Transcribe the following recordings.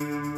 So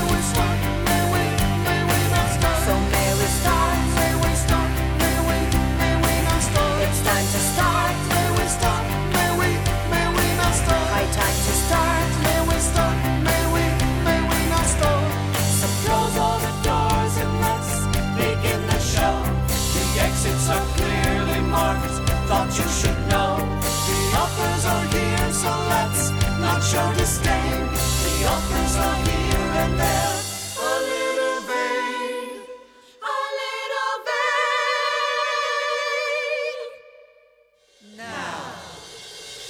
show disdain. The offers are here and there. A little vain, a little vain. Now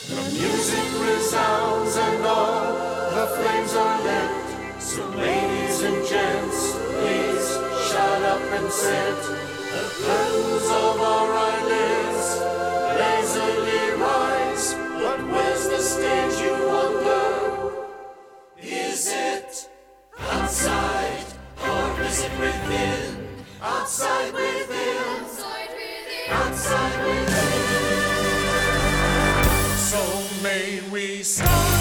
the music resounds and all the flames are lit. So, ladies and gents, please shut up and sit. The curtains of our eyelids Outside within, outside within. So may we start.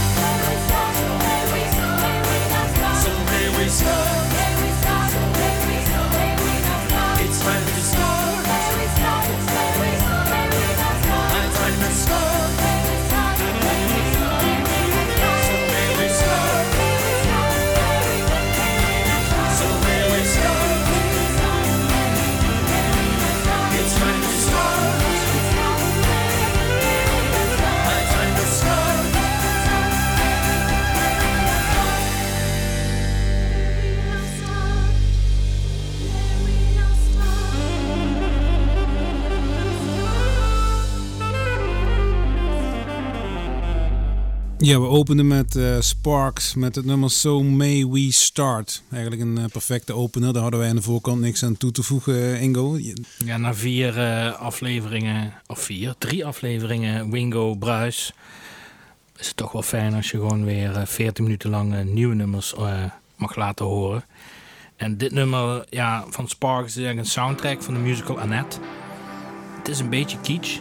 Ja, we openden met eh, Sparks met het nummer So May We Start. Eigenlijk een eh, perfecte opener. Daar hadden wij aan de voorkant niks aan toe te voegen, eh, Ingo. Ja, na vier afleveringen, of vier, drie afleveringen Wingo Bruis, is het toch wel fijn als je gewoon weer eh, 14 minuten lang nieuwe nummers mag laten horen. En dit nummer ja, van Sparks is eigenlijk een soundtrack van de musical Annette. Het is een beetje kitsch,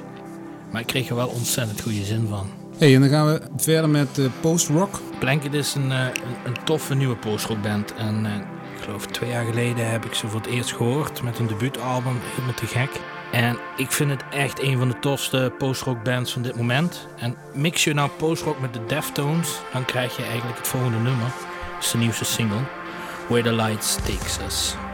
maar ik kreeg er wel ontzettend goede zin van. Hey, en dan gaan we verder met eh, post-rock. Blanket is een, eh, een, een toffe nieuwe postrockband. En eh, ik geloof twee jaar geleden heb ik ze voor het eerst gehoord met hun debuutalbum. Helemaal te gek. En ik vind het echt een van de tofste postrockbands van dit moment. En mix je nou postrock met de Deftones, dan krijg je eigenlijk het volgende nummer. Dat is de nieuwste single. Where the Lights Takes Us.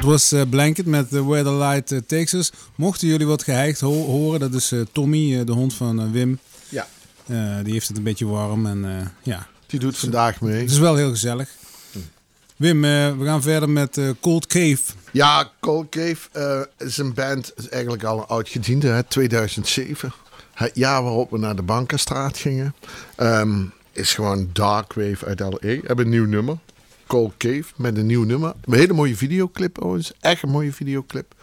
Dat was eh, Blanket met uh, Where the Light eh, Takes Us. Mochten jullie wat geheigd ho horen, dat is Tommy, de hond van Wim. Ja. die heeft het een beetje warm en ja. Die doet vandaag mee. Het is wel heel gezellig. Wim, we gaan verder met Cold Cave. Ja, Cold Cave is een band, is eigenlijk al een oud gediende, hè, 2007. Het jaar waarop we naar de Bankenstraat gingen. Um, is gewoon Darkwave uit LA. Hebben een nieuw nummer. Cold Cave met een nieuw nummer. Een hele mooie videoclip overigens. Echt een mooie videoclip.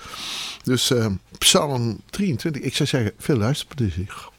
Dus uh, Psalm 23. Ik zou zeggen, veel luisterplezier.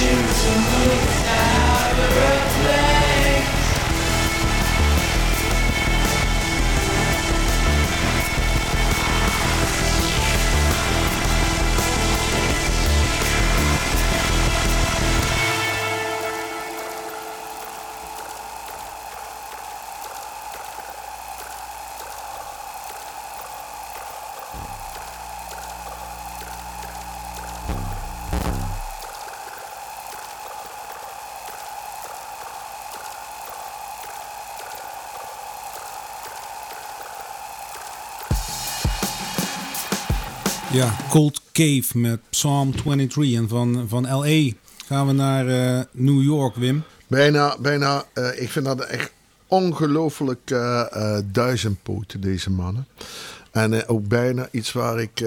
choosing me. Ja, Cold Cave met Psalm 23. En van, van LA gaan we naar uh, New York, Wim. Bijna, bijna. Uh, ik vind dat echt ongelooflijk uh, duizendpoten, deze mannen. En ook bijna iets waar ik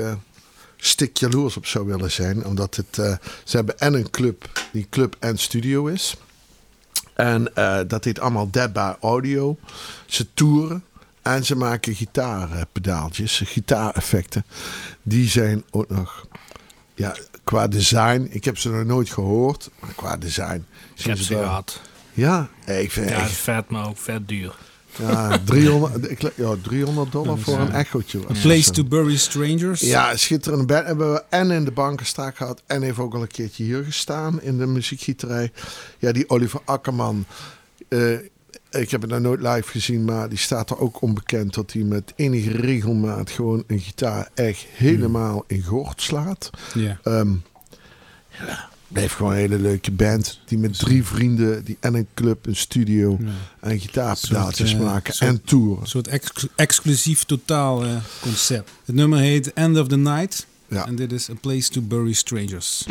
stik jaloers op zou willen zijn. Omdat het, eh, ze hebben en een club die club en studio is. En eh, dat heet allemaal Dead by Audio. Ze toeren en ze maken gitaarpedaaltjes, gitaareffecten. Die zijn ook nog ja, qua design. Ik heb ze nog nooit gehoord, maar qua design. Ik heb ze wel- gehad. Ja, ik vind Ja, echt vet, maar ook vet duur. ja, 300, ik, ja, 300 dollar voor een echootje. A Place to Bury Strangers. Ja, schitterende band. Hebben we en in de bankenstaak gehad. En heeft ook al een keertje hier gestaan in de muziekgieterij. Ja, die Oliver Akkerman. eh, ik heb het nou nooit live gezien, maar die staat er ook onbekend dat hij met enige regelmaat gewoon een gitaar echt helemaal in gort slaat. Ja. Ehm ja, blijft gewoon een hele leuke band. Die met drie vrienden, die en een club, een studio Ja. en gitaarpedaaltjes Soort, eh, maken soort- en toeren. Een soort ex- exclusief totaal eh, concept. Het nummer heet End of the Night. Ja. En dit is A Place to Bury Strangers.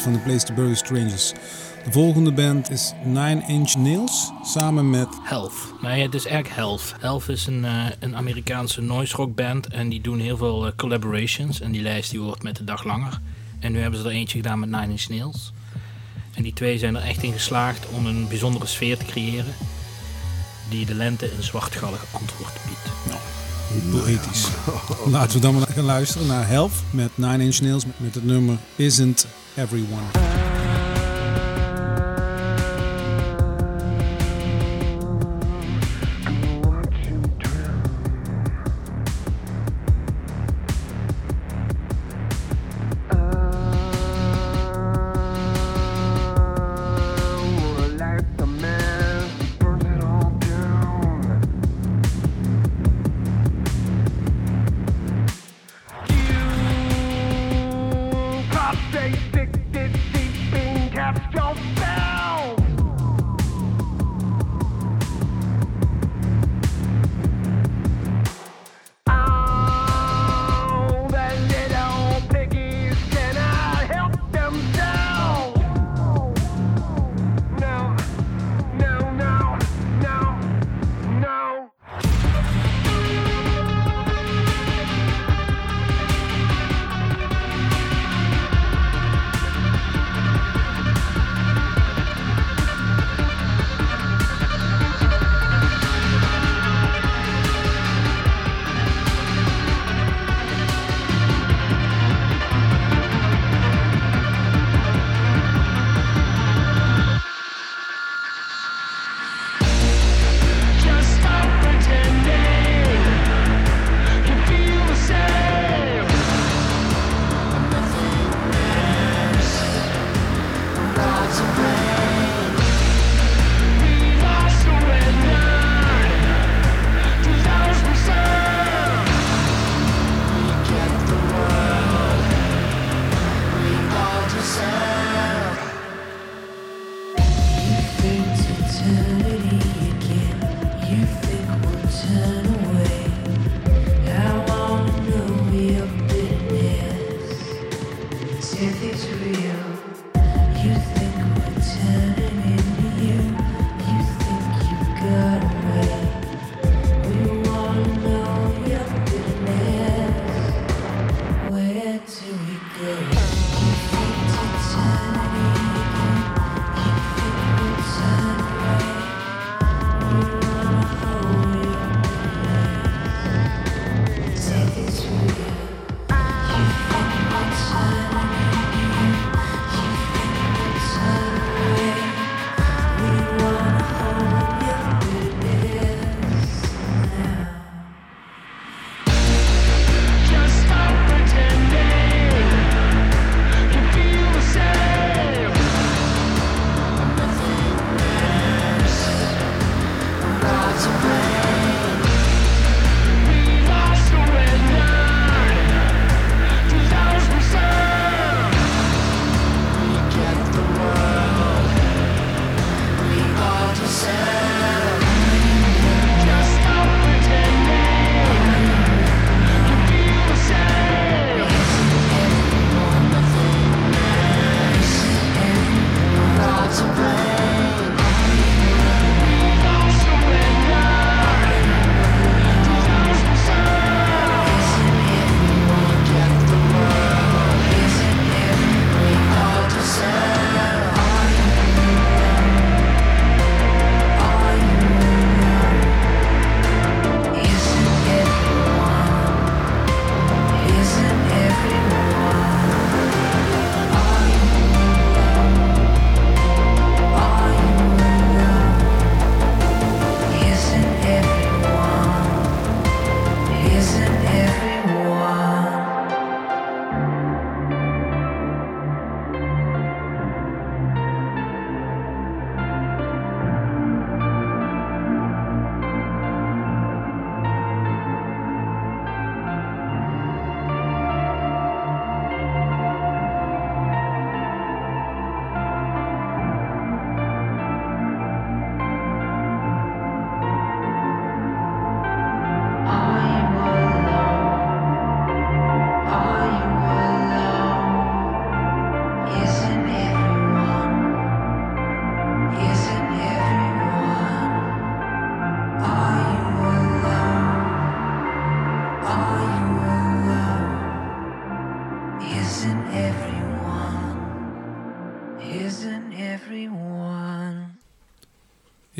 Night van The Place to Bury Strangers. De volgende band is Nine Inch Nails samen met Health. Nee, het is eigenlijk Health. Health is een, eh, een Amerikaanse noise rock band en die doen heel veel eh, collaborations. En die lijst die wordt met de dag langer. En nu hebben ze er eentje gedaan met Nine Inch Nails. En die twee zijn er echt in geslaagd om een bijzondere sfeer te creëren die de lente een zwartgallig antwoord biedt. Poëtisch. Laten we dan maar gaan luisteren naar Health met Nine Inch Nails met het nummer Isn't Everyone.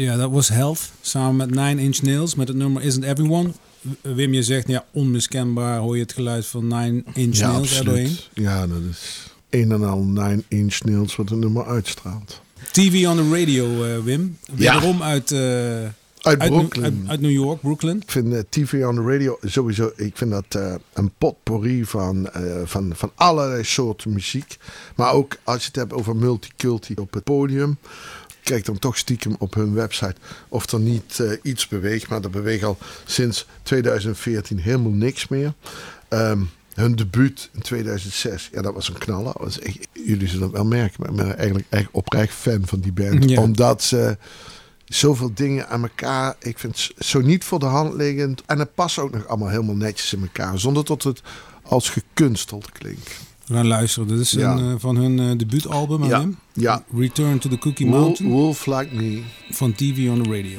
Ja, dat was Health. Samen met Nine Inch Nails. Met het nummer Isn't Everyone. Wim, je zegt, ja, onmiskenbaar hoor je het geluid van Nine Inch Ja, Nails er doorheen. absoluut. Ja, dat is een en al 9 inch nails wat het nummer uitstraalt. TV on the radio, eh, Wim. Ja. Uit, eh, Uit uit, Brooklyn. uit, uit New York, Brooklyn. Ik vind eh, TV on the radio sowieso, ik vind dat een potpourri van, van, van allerlei soorten muziek. Maar ook als je het hebt over multiculti op het podium. Kijk dan toch stiekem op hun website of er niet eh, iets beweegt. Maar er beweegt al sinds 2014 helemaal niks meer. Ehm, hun debuut in 2006, ja, dat was een knaller. Dat was echt- jullie zullen het wel merken, maar ik ben eigenlijk echt oprecht fan van die band. Ja. Omdat ze zoveel dingen aan elkaar. Ik vind het zo niet voor de hand liggend. En het past ook nog allemaal helemaal netjes in elkaar. Zonder dat het als gekunsteld klinkt. We gaan luisteren. Dit is Ja. een, eh, van hun eh, debuutalbum, Ja. Ja. Return to the Cookie Mountain Wolf Like Me. van TV on the radio.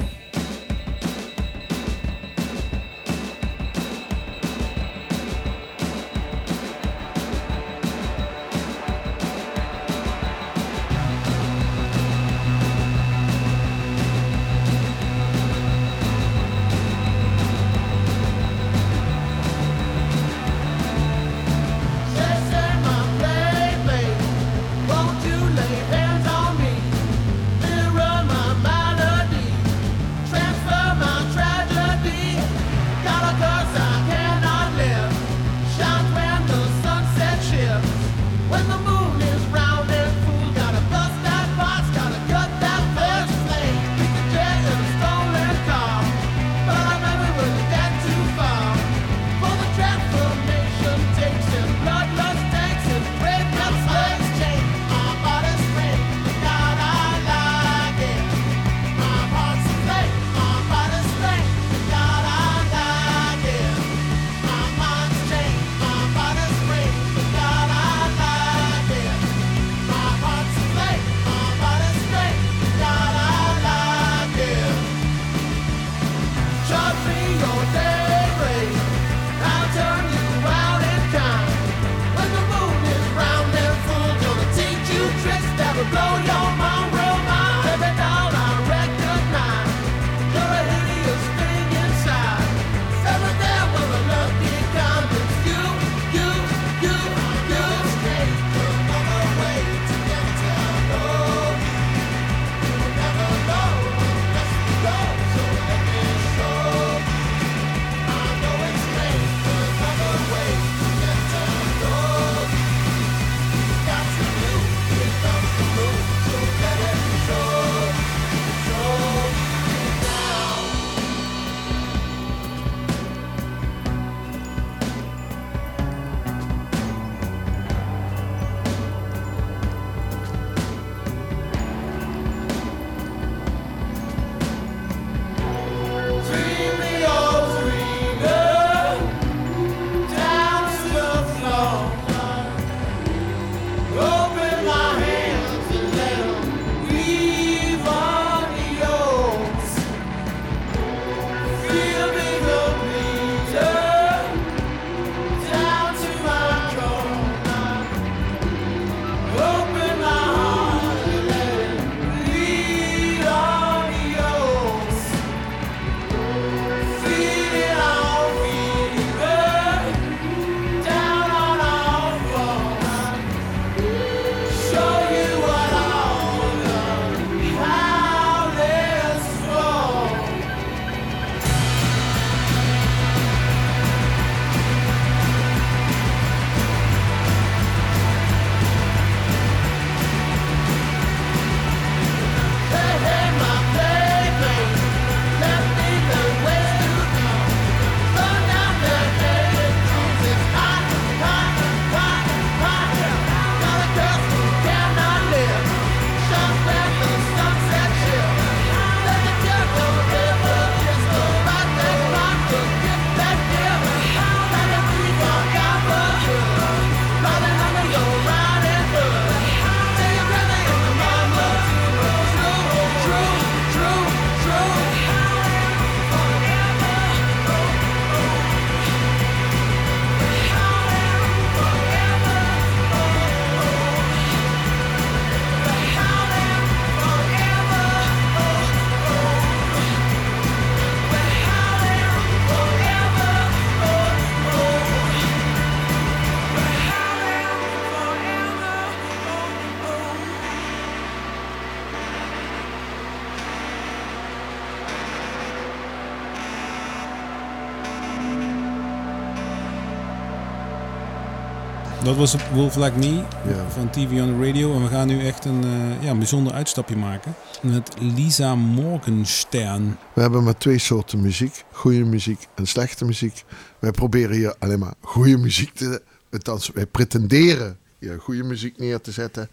Dat was Wolf Like Me Ja. van TV on the Radio. En we gaan nu echt een, eh, ja, een bijzonder uitstapje maken. Met Lisa Morgenstern. We hebben maar twee soorten muziek. Goede muziek en slechte muziek. Wij proberen hier alleen maar goede muziek te... Althans, wij pretenderen hier goede muziek neer te zetten.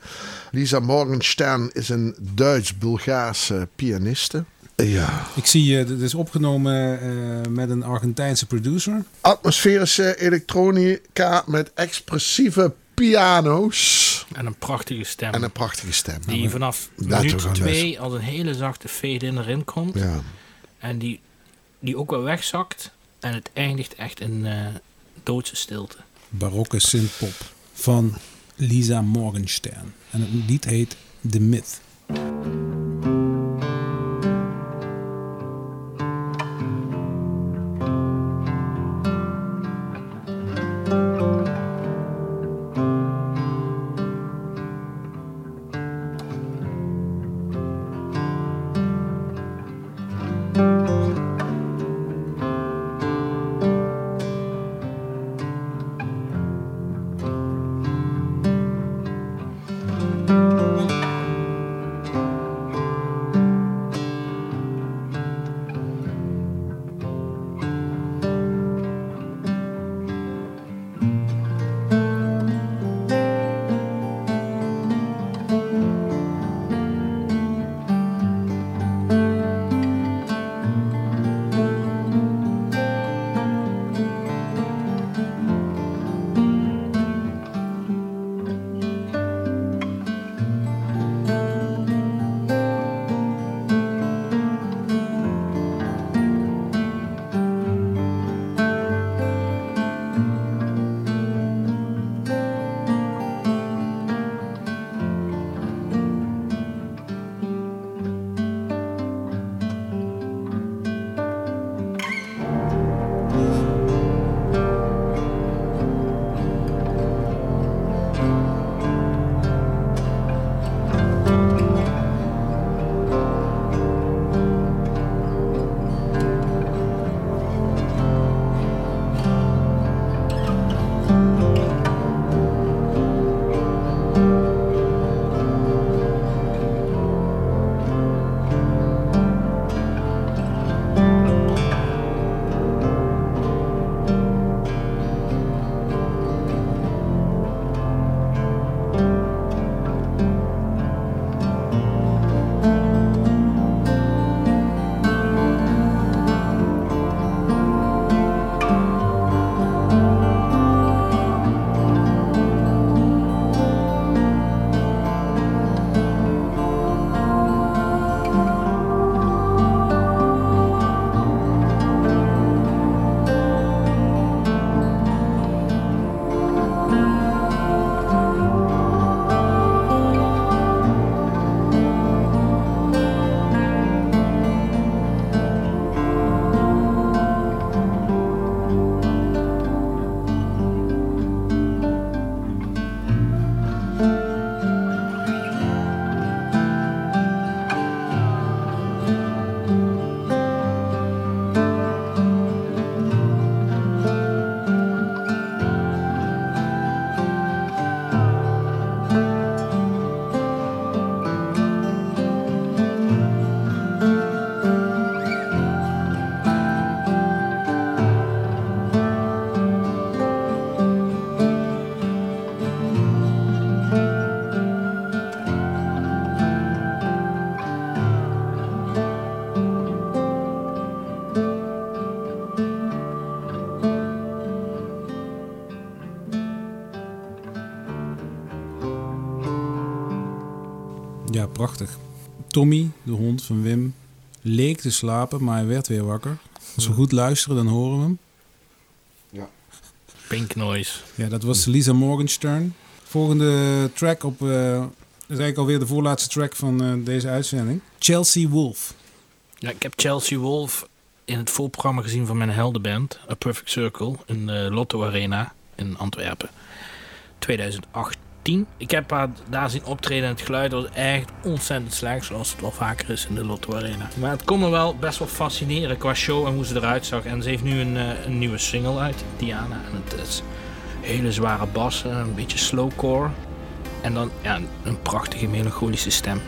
Lisa Morgenstern is een Duits-Bulgaarse pianiste. Ja. Ik zie, eh, dit is opgenomen eh, met een Argentijnse producer. Atmosferische elektronica met expressieve piano's. En een prachtige stem. En een prachtige stem. die vanaf Laten we minuut gewoon 2 als een hele zachte fade-in erin komt. Ja. En die, die ook wel wegzakt. En het eindigt echt in eh, doodse stilte. Barokke synthpop van Lisa Morgenstern. En het lied heet The Myth. Tommy, de hond van Wim, leek te slapen, maar hij werd weer wakker. Als we goed luisteren, dan horen we hem. Pink noise. Ja, dat was Lisa Morgenstern. Volgende track op... eh is eigenlijk alweer de voorlaatste track van eh, deze uitzending. Chelsea Wolf. Ja, ik heb Chelsea Wolf in het voorprogramma gezien van mijn heldenband, A Perfect Circle, in de Lotto Arena in Antwerpen. 2018. Ik heb haar daar zien optreden en het geluid was echt ontzettend slecht, zoals het wel vaker is in de Lotto Arena. Maar het kon me wel best wel fascineren qua show en hoe ze eruit zag. En ze heeft nu een, eh, een nieuwe single uit, Diana. En het is Hele zware bassen, een beetje slowcore. En dan ja, een prachtige melancholische stem.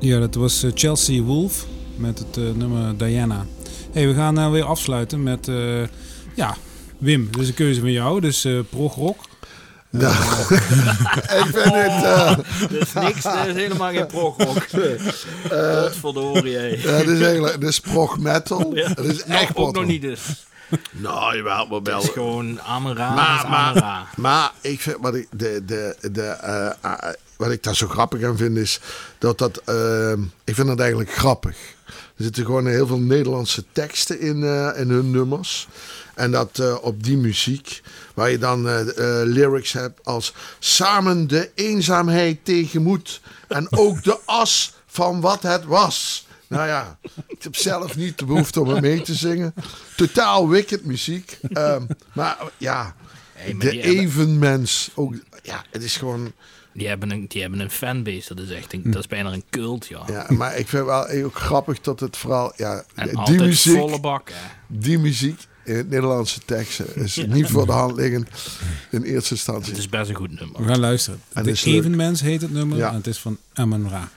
Ja, dat was eh, Chelsea Wolf met het eh, nummer Diana. Hey, we gaan nou weer afsluiten met... eh, ja, Wim, dit is een keuze van jou. Dus eh prog rock. Ja. ik vind het... eh, Dat is niks, dat is helemaal geen progrock. Godverdorie, hé. ja, het is eigenlijk het is prog metal. Ja, Het is nog- echt ook nog niet dus. Nou, maar wel. Het is gewoon Amara, Maar, maar, maar ik vind wat ik, de, de, de, wat ik daar zo grappig aan vind is dat dat. eh, ik vind dat eigenlijk grappig. Er zitten gewoon heel veel Nederlandse teksten in, eh, in hun nummers. En dat eh, op die muziek, waar je dan eh, lyrics hebt als samen de eenzaamheid tegenmoet en ook de as van wat het was. Nou ja, ik heb zelf niet de behoefte om er mee te zingen. Totaal wicked muziek. Ehm, maar ja, Hey, maar de evenmens. Ook, ja, het is gewoon. Die hebben, een, die hebben een fanbase, dat is echt een, dat is bijna een cult, ja. Ja, maar ik vind wel ook grappig dat het vooral. Ja, En die muziek. volle bak. Die muziek in het Nederlandse teksten is niet voor de hand liggend in eerste Het instantie. is best een goed nummer. We gaan luisteren. En De. Evenmens heet het nummer. Ja. En het is van Amun Ra.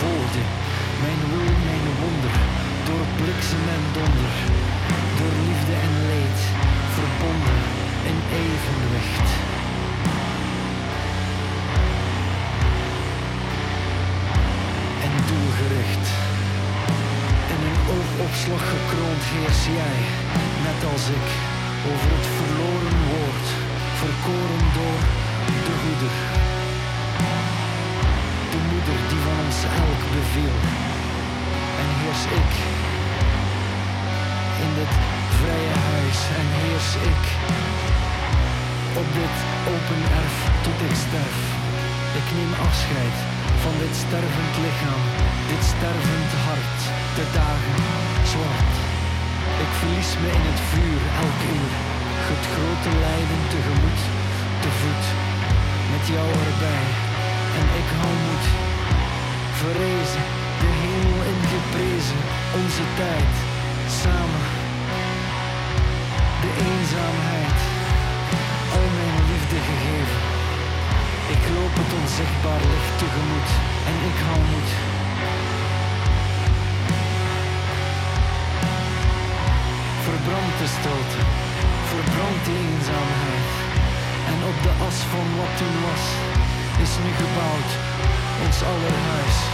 Volgde mijn wil, mijn wonder, door bliksem en donder, door liefde en leed, verbonden in evenwicht. En doelgericht. In een oogopslag gekroond heers jij, net als ik, over het verloren woord, verkoren door de goeder. Moeder die van ons elk beviel. En heers ik in dit vrije huis en heers ik op dit open erf tot ik sterf. Ik neem afscheid van dit stervend lichaam, dit stervend hart, de dagen zwart. Ik verlies me in het vuur elk uur, het grote lijden tegemoet, te voet, met jou erbij. En ik hou moed, verrezen, de hemel ingeprezen, onze tijd, samen, de eenzaamheid, al mijn liefde gegeven. Ik loop het onzichtbaar licht tegemoet en ik hou moed. Verbrand de stilte, verbrand de eenzaamheid. En op de as van wat toen was, is nu gebouwd ons aller huis.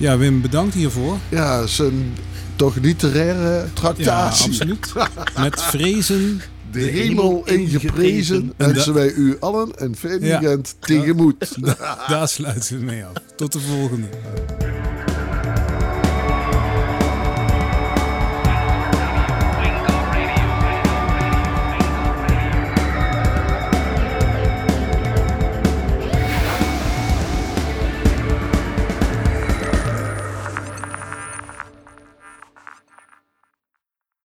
Ja, Wim, bedankt hiervoor. Ja, het is een toch literaire Ja, tractatie. absoluut. Met vrezen. De hemel ingeprezen En wensen wij u allen een fijn Ja. weekend tegemoet. Daar sluiten we mee af. Tot de volgende.